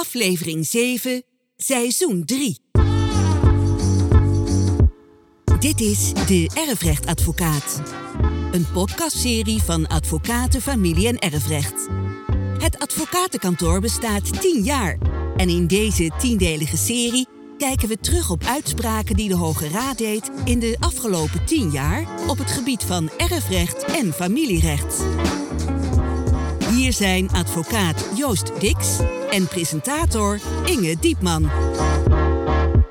aflevering 7, seizoen 3. Dit is De Erfrechtadvocaat. Een podcastserie van advocaten, familie en erfrecht. Het advocatenkantoor bestaat 10 jaar. En in deze tiendelige serie kijken we terug op uitspraken die de Hoge Raad deed in de afgelopen 10 jaar op het gebied van erfrecht en familierecht. Hier zijn advocaat Joost Dix en presentator Inge Diepman.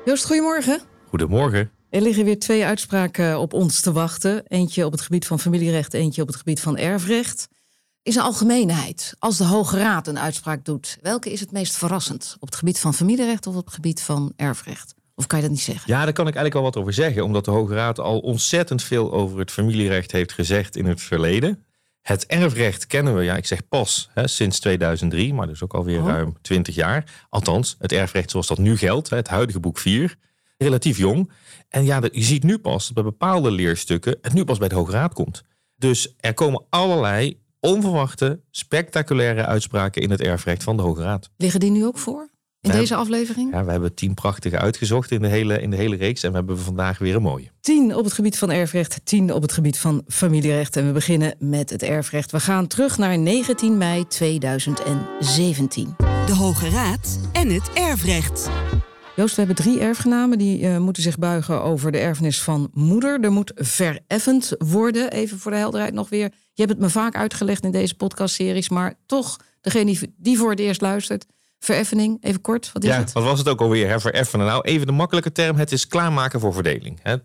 Joost, goedemorgen. Goedemorgen. Er liggen weer twee uitspraken op ons te wachten. Eentje op het gebied van familierecht, eentje op het gebied van erfrecht. In zijn algemeenheid, als de Hoge Raad een uitspraak doet, welke is het meest verrassend? Op het gebied van familierecht of op het gebied van erfrecht? Of kan je dat niet zeggen? Ja, daar kan ik eigenlijk wel wat over zeggen, omdat de Hoge Raad al ontzettend veel over het familierecht heeft gezegd in het verleden. Het erfrecht kennen we, ja, ik zeg pas, hè, sinds 2003, maar dus ook alweer Oh. ruim 20 jaar. Althans, het erfrecht zoals dat nu geldt, hè, het huidige boek 4, relatief jong. En ja, je ziet nu pas dat bij bepaalde leerstukken het nu pas bij de Hoge Raad komt. Dus er komen allerlei onverwachte, spectaculaire uitspraken in het erfrecht van de Hoge Raad. Liggen die nu ook voor? In We deze aflevering? Ja, we hebben tien prachtige uitgezocht in de hele, in de hele reeks en we hebben vandaag weer een mooie. 10 op het gebied van erfrecht, 10 op het gebied van familierecht. En we beginnen met het erfrecht. We gaan terug naar 19 mei 2017. De Hoge Raad en het erfrecht. Joost, we hebben drie erfgenamen die eh, moeten zich buigen over de erfenis van moeder. Er moet vereffend worden. Even voor de helderheid nog weer. Je hebt het me vaak uitgelegd in deze podcastseries, maar toch, degene die, die voor het eerst luistert, vereffening, even kort, wat is Ja, het? wat was het ook alweer? Hè? Vereffenen. Nou, even de makkelijke term. Het is klaarmaken voor verdeling. Hè?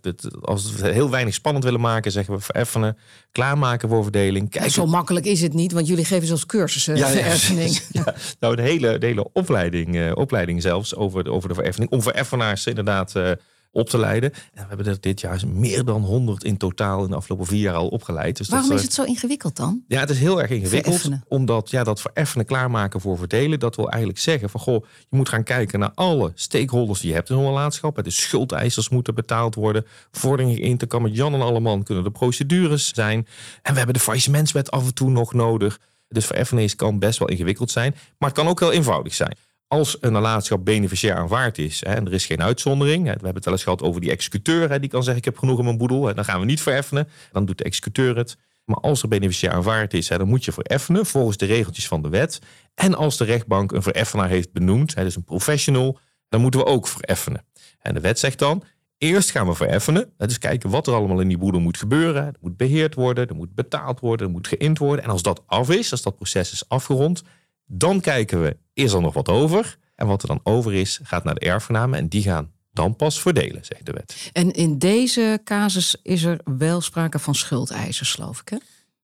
Als we heel weinig spannend willen maken, zeggen we vereffenen. Klaarmaken voor verdeling. Kijk, Zo makkelijk is het niet, want jullie geven zelfs cursussen Ja, vereffening. ja. Nou, de hele, de hele opleiding, eh, opleiding zelfs over de, over de vereffening. Om vereffenaars inderdaad eh, op te leiden. En we hebben er dit jaar meer dan 100 in totaal in de afgelopen vier jaar al opgeleid. Dus Waarom dat, is eh, het zo ingewikkeld dan? Ja, het is heel erg ingewikkeld. Vereffenen. Omdat ja, dat vereffenen klaarmaken voor verdelen, dat wil eigenlijk zeggen van goh, je moet gaan kijken naar alle stakeholders die je hebt in een relationschap. De schuldeisers moeten betaald worden. Vorderingen in te kammen, Jan en Alleman kunnen de procedures zijn. En we hebben de faillissementswet af en toe nog nodig. Dus vereffenis kan best wel ingewikkeld zijn, maar het kan ook heel eenvoudig zijn. Als een nalatenschap beneficiair aanvaard is hè, en er is geen uitzondering. Hè, we hebben het wel eens gehad over die executeur. Hè, die kan zeggen ik heb genoeg in mijn boedel. Dan gaan we niet vereffenen. Dan doet de executeur het. Maar als er beneficiair aanvaard is, dan moet je vereffenen volgens de regeltjes van de wet. En als de rechtbank een vereffenaar heeft benoemd, dus een professional, dan moeten we ook vereffenen. En de wet zegt dan, eerst gaan we vereffenen. Dus kijken wat er allemaal in die boedel moet gebeuren. Er moet beheerd worden, er moet betaald worden, er moet geïnd worden. En als dat af is, als dat proces is afgerond, dan kijken we, is er nog wat over? En wat er dan over is, gaat naar de erfgenamen en die gaan dan pas verdelen, zegt de wet. En in deze casus is er wel sprake van schuldeisers, geloof ik. Hè?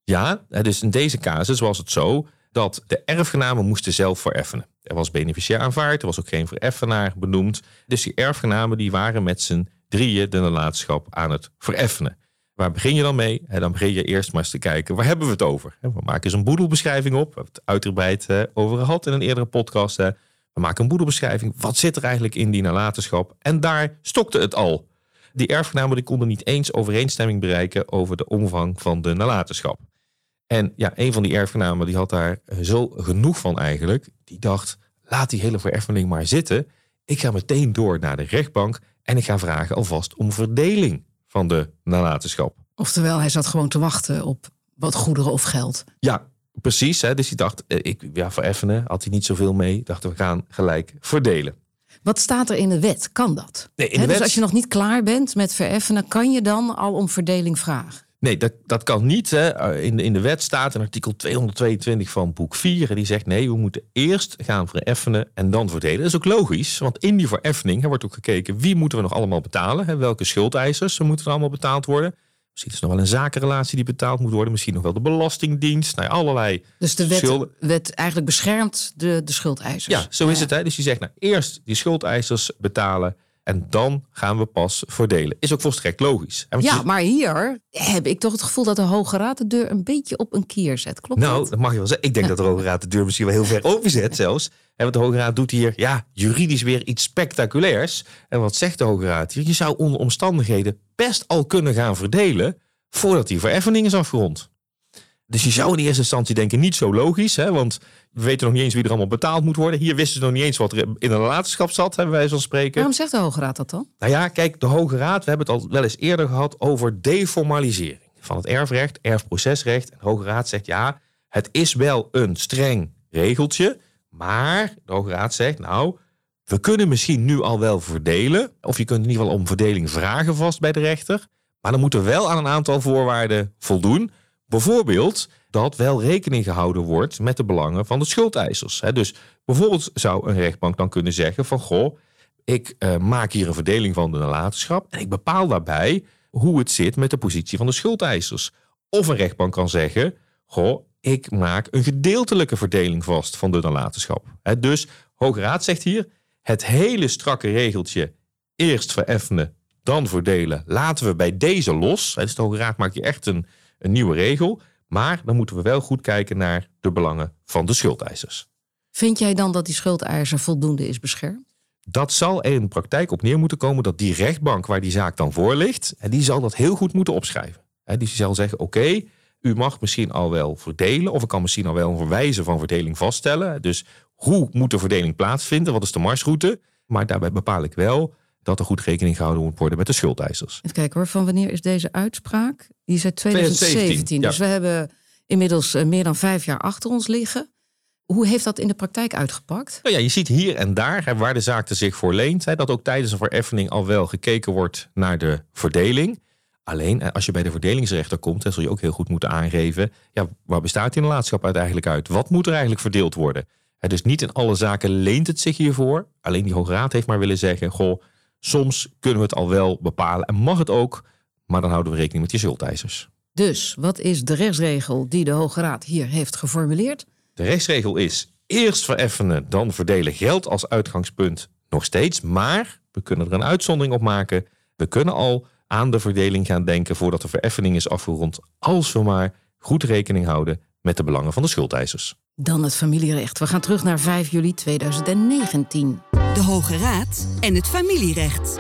Ja, dus in deze casus was het zo dat de erfgenamen moesten zelf vereffenen. Er was beneficiair aanvaard, er was ook geen vereffenaar benoemd. Dus die erfgenamen die waren met z'n drieën de nalatenschap aan het vereffenen. Waar begin je dan mee? Dan begin je eerst maar eens te kijken, waar hebben we het over? We maken eens een boedelbeschrijving op. We hebben het uitgebreid over gehad in een eerdere podcast. We maken een boedelbeschrijving. Wat zit er eigenlijk in die nalatenschap? En daar stokte het al. Die erfgenamen die konden niet eens overeenstemming bereiken over de omvang van de nalatenschap. En ja, een van die erfgenamen die had daar eh, zo genoeg van eigenlijk. Die dacht, laat die hele vereffening maar zitten. Ik ga meteen door naar de rechtbank en ik ga vragen alvast om verdeling van de nalatenschap. Oftewel, hij zat gewoon te wachten op wat goederen of geld. Ja, precies. Hè? Dus hij dacht, eh, ik, ja, vereffenen had hij niet zoveel mee. Dacht, we gaan gelijk verdelen. Wat staat er in de wet? Kan dat? Nee, in de Dus wet- als je nog niet klaar bent met vereffenen, kan je dan al om verdeling vragen? Nee, dat, dat kan niet. Hè. Eh, In, de, in de wet staat in artikel 222 van boek 4. En die zegt nee, we moeten eerst gaan vereffenen en dan verdelen. Dat is ook logisch, want in die vereffening hè, wordt ook gekeken wie moeten we nog allemaal betalen. Hè, welke schuldeisers moeten er allemaal betaald worden. Misschien is er nog wel een zakenrelatie die betaald moet worden. Misschien nog wel de belastingdienst. Nou, ja, allerlei Dus de wet, schulden. wet eigenlijk beschermt de, de schuldeisers. Ja, zo is het. Hè? Dus je zegt nou eerst die schuldeisers betalen. En dan gaan we pas verdelen. Is ook volstrekt logisch. Want Ja, je- maar hier heb ik toch het gevoel dat de Hoge Raad de deur een beetje op een kier zet. Klopt Nou, dat? dat mag je wel zeggen. Ik denk dat de Hoge Raad de deur misschien wel heel ver overzet zelfs. En wat de Hoge Raad doet hier, ja, juridisch weer iets spectaculairs. En wat zegt de Hoge Raad hier? Je zou onder omstandigheden best al kunnen gaan verdelen voordat die vereffening is afgerond. Dus je zou in eerste instantie denken, niet zo logisch. Hè? Want we weten nog niet eens wie er allemaal betaald moet worden. Hier wisten ze nog niet eens wat er in een nalatenschap zat, hebben wij zo spreken. Waarom zegt de Hoge Raad dat dan? Nou ja, kijk, de Hoge Raad, we hebben het al wel eens eerder gehad over deformalisering van het erfrecht, erfprocesrecht. En de Hoge Raad zegt ja, het is wel een streng regeltje, maar de Hoge Raad zegt nou, we kunnen misschien nu al wel verdelen, of je kunt in ieder geval om verdeling vragen vast bij de rechter, maar dan moeten we wel aan een aantal voorwaarden voldoen. Bijvoorbeeld dat wel rekening gehouden wordt met de belangen van de schuldeisers. Dus bijvoorbeeld zou een rechtbank dan kunnen zeggen van goh, ik uh, maak hier een verdeling van de nalatenschap en ik bepaal daarbij hoe het zit met de positie van de schuldeisers. Of een rechtbank kan zeggen, goh, ik maak een gedeeltelijke verdeling vast van de nalatenschap. Dus Hoge Raad zegt hier, het hele strakke regeltje eerst vereffenen, dan verdelen, laten we bij deze los. Dus de Hoge Raad maakt hier echt een, een nieuwe regel. Maar dan moeten we wel goed kijken naar de belangen van de schuldeisers. Vind jij dan dat die schuldeiser voldoende is beschermd? Dat zal er in de praktijk op neer moeten komen dat die rechtbank waar die zaak dan voor ligt, en die zal dat heel goed moeten opschrijven. Die zal zeggen: oké, u mag misschien al wel verdelen, of ik kan misschien al wel een verwijzen van verdeling vaststellen. Dus hoe moet de verdeling plaatsvinden? Wat is de marsroute? Maar daarbij bepaal ik wel dat er goed rekening gehouden moet worden met de schuldeisers. Even kijken hoor, van wanneer is deze uitspraak? Die is uit 2017. dus we hebben inmiddels eh, meer dan vijf jaar achter ons liggen. Hoe heeft dat in de praktijk uitgepakt? Nou ja, je ziet hier en daar waar de zaak er zich voor leent, dat ook tijdens een vereffening al wel gekeken wordt naar de verdeling. Alleen eh, als je bij de verdelingsrechter komt, dan zul je ook heel goed moeten aangeven, ja, waar bestaat die nalatenschap uiteindelijk uit? Wat moet er eigenlijk verdeeld worden? Dus niet in alle zaken leent het zich hiervoor. Alleen die Hoge Raad heeft maar willen zeggen, goh, soms kunnen we het al wel bepalen en mag het ook, maar dan houden we rekening met die schuldeisers. Dus wat is de rechtsregel die de Hoge Raad hier heeft geformuleerd? De rechtsregel is eerst vereffenen, dan verdelen geld als uitgangspunt nog steeds. Maar we kunnen er een uitzondering op maken. We kunnen al aan de verdeling gaan denken voordat de vereffening is afgerond. Als we maar goed rekening houden met de belangen van de schuldeisers. Dan het familierecht. We gaan terug naar 5 juli 2019. De Hoge Raad en het familierecht.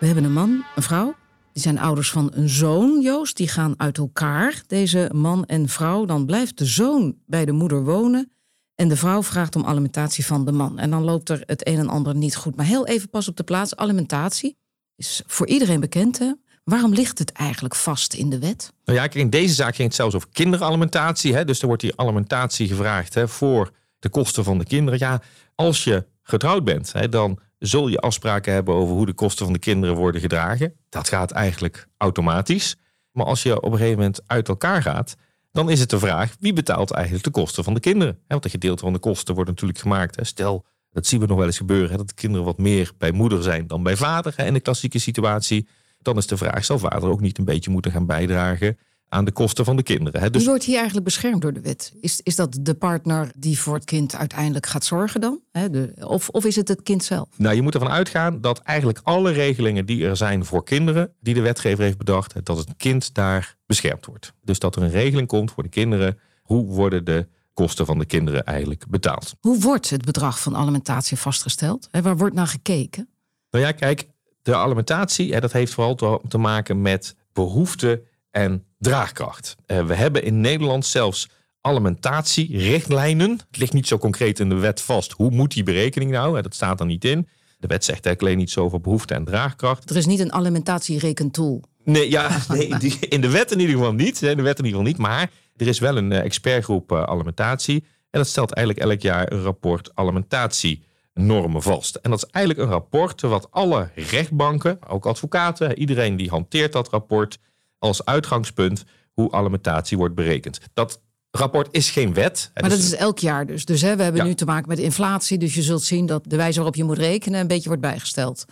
We hebben een man, een vrouw. Die zijn ouders van een zoon, Joost. Die gaan uit elkaar, deze man en vrouw. Dan blijft de zoon bij de moeder wonen. En de vrouw vraagt om alimentatie van de man. En dan loopt er het een en ander niet goed. Maar heel even pas op de plaats. Alimentatie is voor iedereen bekend. Hè? Waarom ligt het eigenlijk vast in de wet? Nou ja, in deze zaak ging het zelfs over kinderalimentatie. Hè? Dus er wordt hier alimentatie gevraagd hè, voor de kosten van de kinderen. Ja, als je getrouwd bent, dan zul je afspraken hebben over hoe de kosten van de kinderen worden gedragen. Dat gaat eigenlijk automatisch. Maar als je op een gegeven moment uit elkaar gaat, dan is het de vraag wie betaalt eigenlijk de kosten van de kinderen. Want een gedeelte van de kosten wordt natuurlijk gemaakt. Stel, dat zien we nog wel eens gebeuren, dat de kinderen wat meer bij moeder zijn dan bij vader in de klassieke situatie. Dan is de vraag, zal vader ook niet een beetje moeten gaan bijdragen aan de kosten van de kinderen. Hè? Dus... Wie wordt hier eigenlijk beschermd door de wet? Is, is dat de partner die voor het kind uiteindelijk gaat zorgen dan? Hè? De, of, of is het het kind zelf? Nou, je moet ervan uitgaan dat eigenlijk alle regelingen die er zijn voor kinderen, die de wetgever heeft bedacht, dat het kind daar beschermd wordt. Dus dat er een regeling komt voor de kinderen. Hoe worden de kosten van de kinderen eigenlijk betaald? Hoe wordt het bedrag van alimentatie vastgesteld? Hè, waar wordt naar gekeken? Nou ja, kijk, de alimentatie, hè, dat heeft vooral te maken met behoeften en draagkracht. Uh, we hebben in Nederland zelfs alimentatierichtlijnen. Het ligt niet zo concreet in de wet vast. Hoe moet die berekening nou? Dat staat er niet in. De wet zegt eigenlijk alleen niet zo over behoefte en draagkracht. Er is niet een alimentatierekentool. Nee, ja, nee die, in de wet in ieder geval niet. In de wet in ieder geval niet. Maar er is wel een eh, expertgroep uh, alimentatie. En dat stelt eigenlijk elk jaar een rapport alimentatienormen vast. En dat is eigenlijk een rapport wat alle rechtbanken, ook advocaten, iedereen die hanteert dat rapport, als uitgangspunt hoe alimentatie wordt berekend. Dat rapport is geen wet. Maar dat is elk jaar dus. Dus hè, we hebben nu te maken met inflatie. Dus je zult zien dat de wijze waarop je moet rekenen een beetje wordt bijgesteld.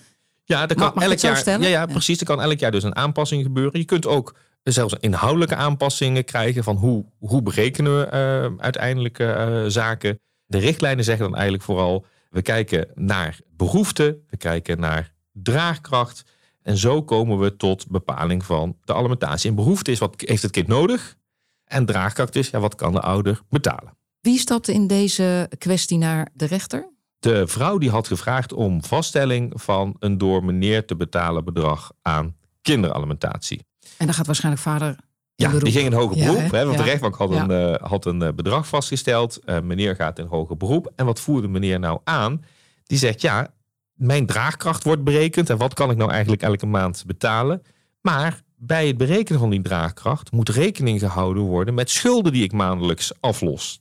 Ja, er kan elk jaar. Ja, ja, precies. Er kan elk jaar dus een aanpassing gebeuren. Je kunt ook zelfs inhoudelijke aanpassingen krijgen van hoe, hoe berekenen we uh, uiteindelijk uh, zaken. De richtlijnen zeggen dan eigenlijk vooral: we kijken naar behoeften, we kijken naar draagkracht. En zo komen we tot bepaling van de alimentatie. En behoefte is wat heeft het kind nodig? En draagkracht is ja, wat kan de ouder betalen? Wie stapte in deze kwestie naar de rechter? De vrouw die had gevraagd om vaststelling van een door meneer te betalen bedrag aan kinderalimentatie. En daar gaat waarschijnlijk vader Ja, die ging in hoger Ja, beroep. hè? hè, want Ja. de rechtbank had Ja. een, eh, had een eh, bedrag vastgesteld. Eh, meneer gaat in hoger beroep. En wat voerde meneer nou aan? Die zegt, ja, mijn draagkracht wordt berekend. En wat kan ik nou eigenlijk elke maand betalen? Maar bij het berekenen van die draagkracht moet rekening gehouden worden met schulden die ik maandelijks aflos.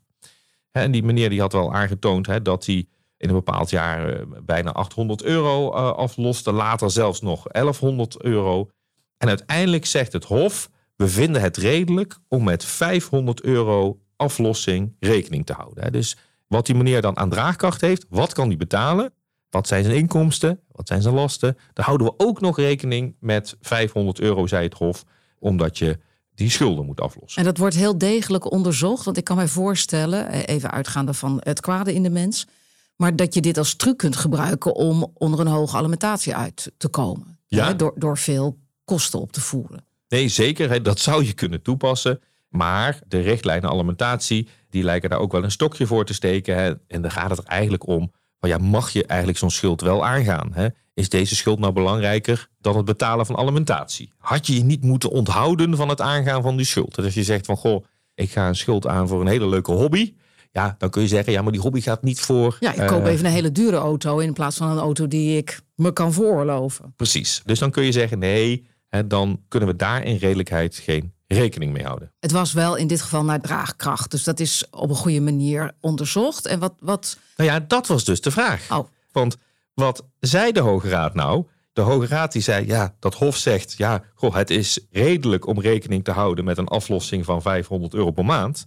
En die meneer die had wel aangetoond hè, dat hij in een bepaald jaar eh, bijna 800 euro eh, afloste. Later zelfs nog 1100 euro. En uiteindelijk zegt het Hof: we vinden het redelijk om met 500 euro aflossing rekening te houden. Dus wat die meneer dan aan draagkracht heeft, wat kan hij betalen? Wat zijn zijn inkomsten? Wat zijn zijn lasten? Daar houden we ook nog rekening met 500 euro, zei het Hof, omdat je die schulden moet aflossen. En dat wordt heel degelijk onderzocht. Want ik kan mij voorstellen, eh, even uitgaande van het kwade in de mens. Maar dat je dit als truc kunt gebruiken om onder een hoge alimentatie uit te komen. Ja. Hè, Door, door veel kosten op te voeren. Nee, zeker. Hè, dat zou je kunnen toepassen. Maar de richtlijnen alimentatie, die lijken daar ook wel een stokje voor te steken. Hè. En dan gaat het er eigenlijk om, van ja, mag je eigenlijk zo'n schuld wel aangaan? Hè? Is deze schuld nou belangrijker dan het betalen van alimentatie? Had je je niet moeten onthouden van het aangaan van die schuld? Dus als je zegt van, goh, ik ga een schuld aan voor een hele leuke hobby. Ja, dan kun je zeggen, ja, maar die hobby gaat niet voor... Ja, ik koop eh, even een hele dure auto in plaats van een auto die ik me kan veroorloven. Precies. Dus dan kun je zeggen, nee, hè, dan kunnen we daar in redelijkheid geen rekening mee houden. Het was wel in dit geval naar draagkracht. Dus dat is op een goede manier onderzocht. En wat, wat Nou ja, dat was dus de vraag. Oh. Want wat zei de Hoge Raad nou? De Hoge Raad die zei, ja, dat Hof zegt, ja, goh, het is redelijk om rekening te houden met een aflossing van 500 euro per maand.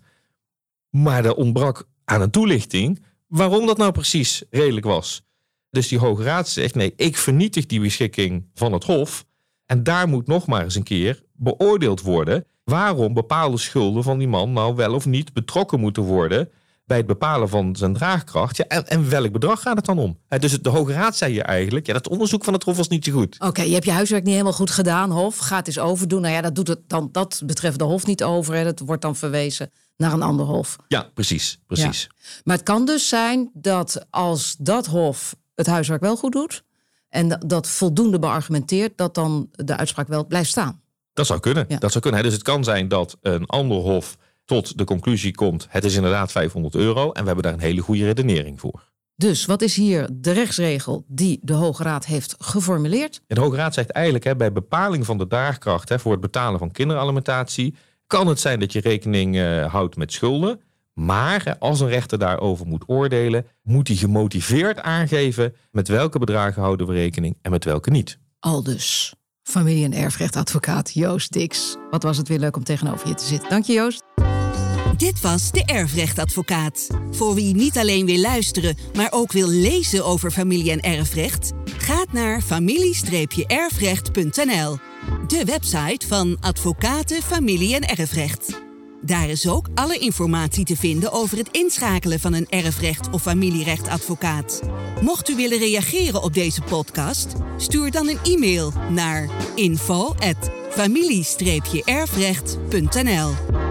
Maar er ontbrak aan een toelichting waarom dat nou precies redelijk was. Dus die Hoge Raad zegt, nee, ik vernietig die beschikking van het Hof. En daar moet nog maar eens een keer beoordeeld worden waarom bepaalde schulden van die man nou wel of niet betrokken moeten worden bij het bepalen van zijn draagkracht. Ja, en, en welk bedrag gaat het dan om? Dus de Hoge Raad zei je eigenlijk, ja, dat onderzoek van het Hof was niet zo goed. Oké, je hebt je huiswerk niet helemaal goed gedaan, Hof. Ga het eens overdoen. Nou ja, dat doet het dan dat betreft de Hof niet over. Hè. Dat wordt dan verwezen naar een ander Hof. Ja, precies, precies. Maar het kan dus zijn dat als dat Hof het huiswerk wel goed doet. en dat voldoende beargumenteert, dat dan de uitspraak wel blijft staan. Dat zou kunnen. Ja. Dat zou kunnen. Dus het kan zijn dat een ander Hof tot de conclusie komt, het is inderdaad 500 euro en we hebben daar een hele goede redenering voor. Dus wat is hier de rechtsregel die de Hoge Raad heeft geformuleerd? De Hoge Raad zegt eigenlijk hè, bij bepaling van de draagkracht hè, voor het betalen van kinderalimentatie kan het zijn dat je rekening eh, houdt met schulden. Maar als een rechter daarover moet oordelen, moet hij gemotiveerd aangeven met welke bedragen houden we rekening en met welke niet. Aldus, familie- en erfrechtadvocaat Joost Dix. Wat was het weer leuk om tegenover je te zitten. Dank je Joost. Dit was de Erfrechtadvocaat. Voor wie niet alleen wil luisteren, maar ook wil lezen over familie- en erfrecht, gaat naar familie-erfrecht.nl, de website van Advocaten Familie- en Erfrecht. Daar is ook alle informatie te vinden over het inschakelen van een erfrecht of familierechtadvocaat. Mocht u willen reageren op deze podcast, stuur dan een e-mail naar info@familie-erfrecht.nl.